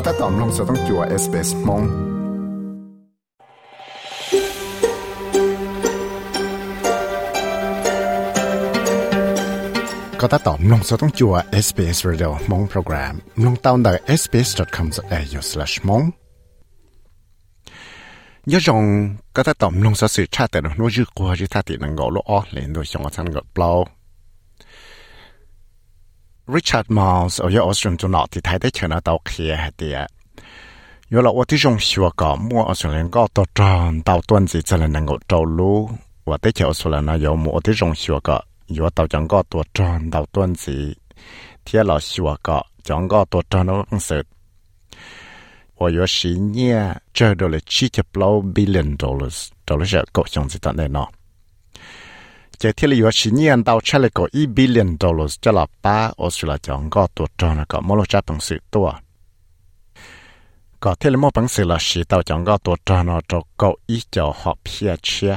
ก็ถ้าตอมลงสต้องจัวเอสเปสมงก็ถ้าตอมลงสต้องจัว SBS Radio มงโปรแกรมลงตาวน์ดัก sbs.com.au/mong ยอจงก็ถ้าตอมลงสสื่อชาติแต่หนูยื้อกว่าจะท่าตินังกอลอ้อเลนโดยชงอันกอเปล่า Richard Miles 我有我上做哪啲睇得全啊到企系啲啊，有了我啲种学个，我我上连个到转到段子才能够走路，我啲条出来呢有我啲种学个，有到讲个到转到段子，贴了学个讲个到转到公司。我有十年挣到了七十六 billion dollars，到了是高雄子的 จะที่เหลือชิ้นเงินดาวเฉลี่ยก็อีบิลเลียนดอลลาร์จะหลับป้าออสเตรเลียจังก็ตัวจอนก็มลจะปังสือตัวก็ที่เราปังสือละสีดาวจังก็ตัวจอนจะก็อีเจ้าหอบเพียเชีย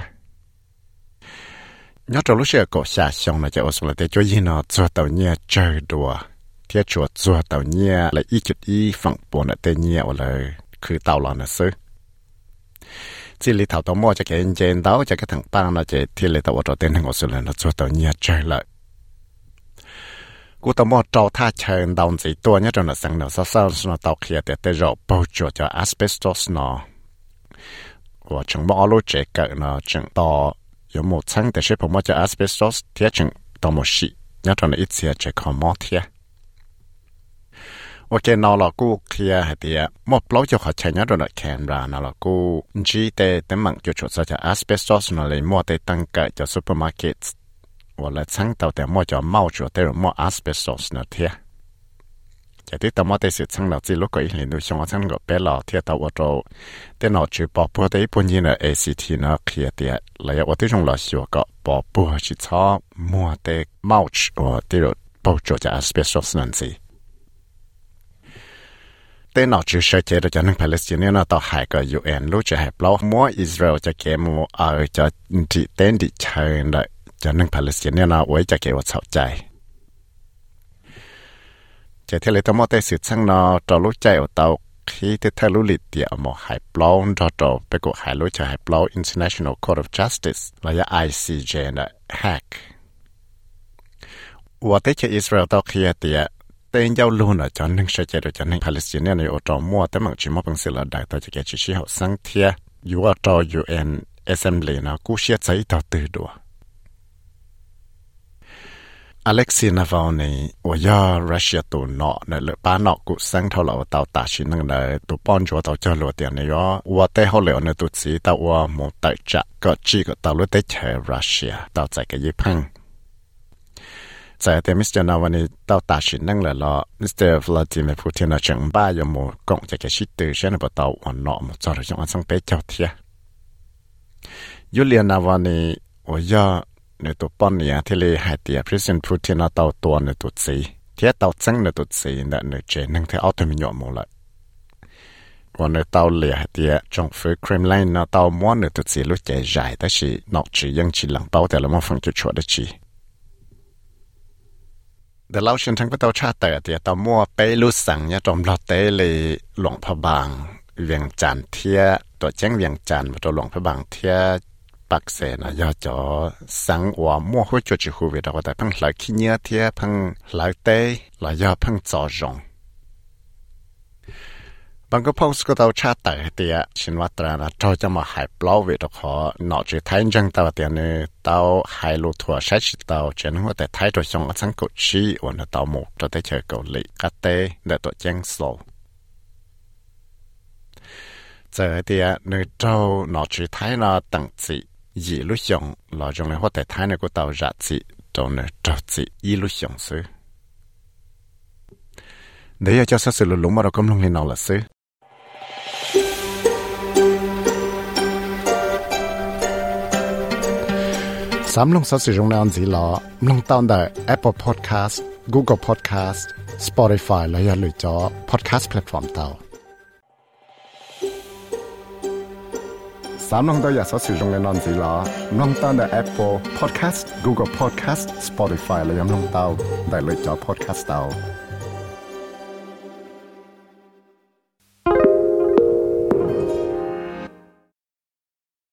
ยอดจะรู้เชื่อก็ชาชงนะจะออสเตรเลียจะยินอจัวตัวเนี่ยเจอดัวเทียชัวจัวตัวเนี่ยและอีจุดอีฝั่งปนเตเนี่ยเลยคือเตาหลอนนะซื้อ chỉ lì thảo tao mua cho cái anh chén đó cho cái thằng ba nó chỉ thì lì thảo cho tên hàng số lần nó cho tao nhia chơi lại cú tao mua trâu tha chơi đồng gì tua nhất trong là sang nó sao sao nó tao kia để để rộ, bao cho cho asbestos nó và chúng mua lô chế cái nó chúng tao có một thằng để xếp mua cho asbestos thì chúng tao mua xịt nhất trong là ít xịt chế khó mua thiệt โอเคนอลกูเคลียร์เดียมอบเราจะขอใช้ยอดรแคนรานอลกูจีเตเต็มมังจุดสุดจะอาสเบสตอสนอเลยมัวเตตั้งเกิดจะซูเปอร์มาร์เก็ตว่าละชั้งเต่าแต่มัวจะเมาจุดเตอมัวอาสเบสตอสนอเทียจะที่ต่อมาเตสิชั้งเราจีลูกก็อีกเห็นดูช่องชั้งก็เปล่าเทียตัวว่าเราเตนอจุดปอปัวเตปุ่นยินเอซีทีนอเคลียร์เดียเลยว่าที่จงเราชัวก็ปอปัวชิชอมัวเตเมาจุดว่าที่เราปอจุดจะอาสเบสตอสนั่นสิ เต้นอกจากอเชเจจะนึงปาเลสไตน์นะต่อหายกับยูเอ็นรู้จะายปลอกมัวอิสราเอลจะเกมเอาจะดิเต้นดิเชิงได้จะนึงปาเลสไตน์น่ะไว้จะเกวัดเสาใจจะเทเลตมอเตสืดสังนอตอรู้ใจเอาเตาที่เะลุลิตเดียวมอหายปลอกดอดไปกดหายรู้จะหายปลอก International Court of Justice ระยะ ICJ นะแฮกว่าเตชอิสราเอลต่อเคียเตีย tên giao lưu là cho nên sẽ chạy được Palestine này ở trong mua tới mạng chỉ mua bằng sự đại tàu chỉ cái chỉ chỉ hậu sáng thia UN Assembly nó cũng sẽ chạy tàu từ đùa Alexei Navalny ở do Russia tụ nọ nè lỡ ba nọ cũng sáng thâu lọ tàu chỉ năng nè tụ bọn chúa tàu cho lùa này đó và tê hậu lỡ nè chỉ tàu ở một tại trạ có chỉ có tàu lỡ tê Russia tàu chạy cái gì phăng 在的 Mr. Navalny 到大使能了了，Mr. Vladimir Putin 的政霸有冇讲这个事？对，现在不到我那么早了，我从北朝贴。Yulia Navalny 我要你都半年天里海底，President Putin 那到多你都知，贴到真你都知，那你这能贴奥特曼有冇了？我那到里海底，政府 Kremlin 那到么你都知，路解 giải，但是脑子用起冷包的了，我放就错的起。 เดี๋ยวเราเชิญทั้งพระเตาชาติแต่เดี๋ยวต่อมัวไปลุสังเนี่ยจอมเราเตเลยหลวงพระบางเวียงจันเทียตัวแจ้งเวียงจันทร์ตัวหลวงพระบางเทียปักเสนะยอจอสังว่ามั่วหัวจุดจิหูเวดแต่พังหลายขี้เนื้อเทียพังหลายเตหลายยอพังจอจง บางก็พงสก็ตัวชาติแต่เดียชินวัตรานะเราจะมาหายเปล่าเวทขอหนอจีไทยจังตัวเดียนี่ตัวหายลูทัวใช้ชิตัวเจนหัวแต่ไทยตัวชงสังกุชีวันตัวหมกตัวได้เจอเกาหลีกัตเต้เดตัวแจ้งโซเจอเดียนี่เราหนอจีไทยนะตั้งจียี่ลุชงเราจงเลยหัวแต่ไทยนี่ก็ตัวรัดจีตัวเนี่ยเราจียี่ลุชงซื้อเดี๋ยวจะสื่อลุงมาเรากำลังเรียนเอาละซื้อ สามลงสสิรงนอนสีหลอลงตอนได้ Apple Podcast Google Podcast Spotify และย่าลืมจอ Podcast Platform เตาสามลงตัวอย่าสสิรงนอนสีหลอลงตอนได้ Apple Podcast Google Podcast Spotify และยังลงเตาได้เลยจอ Podcast เตา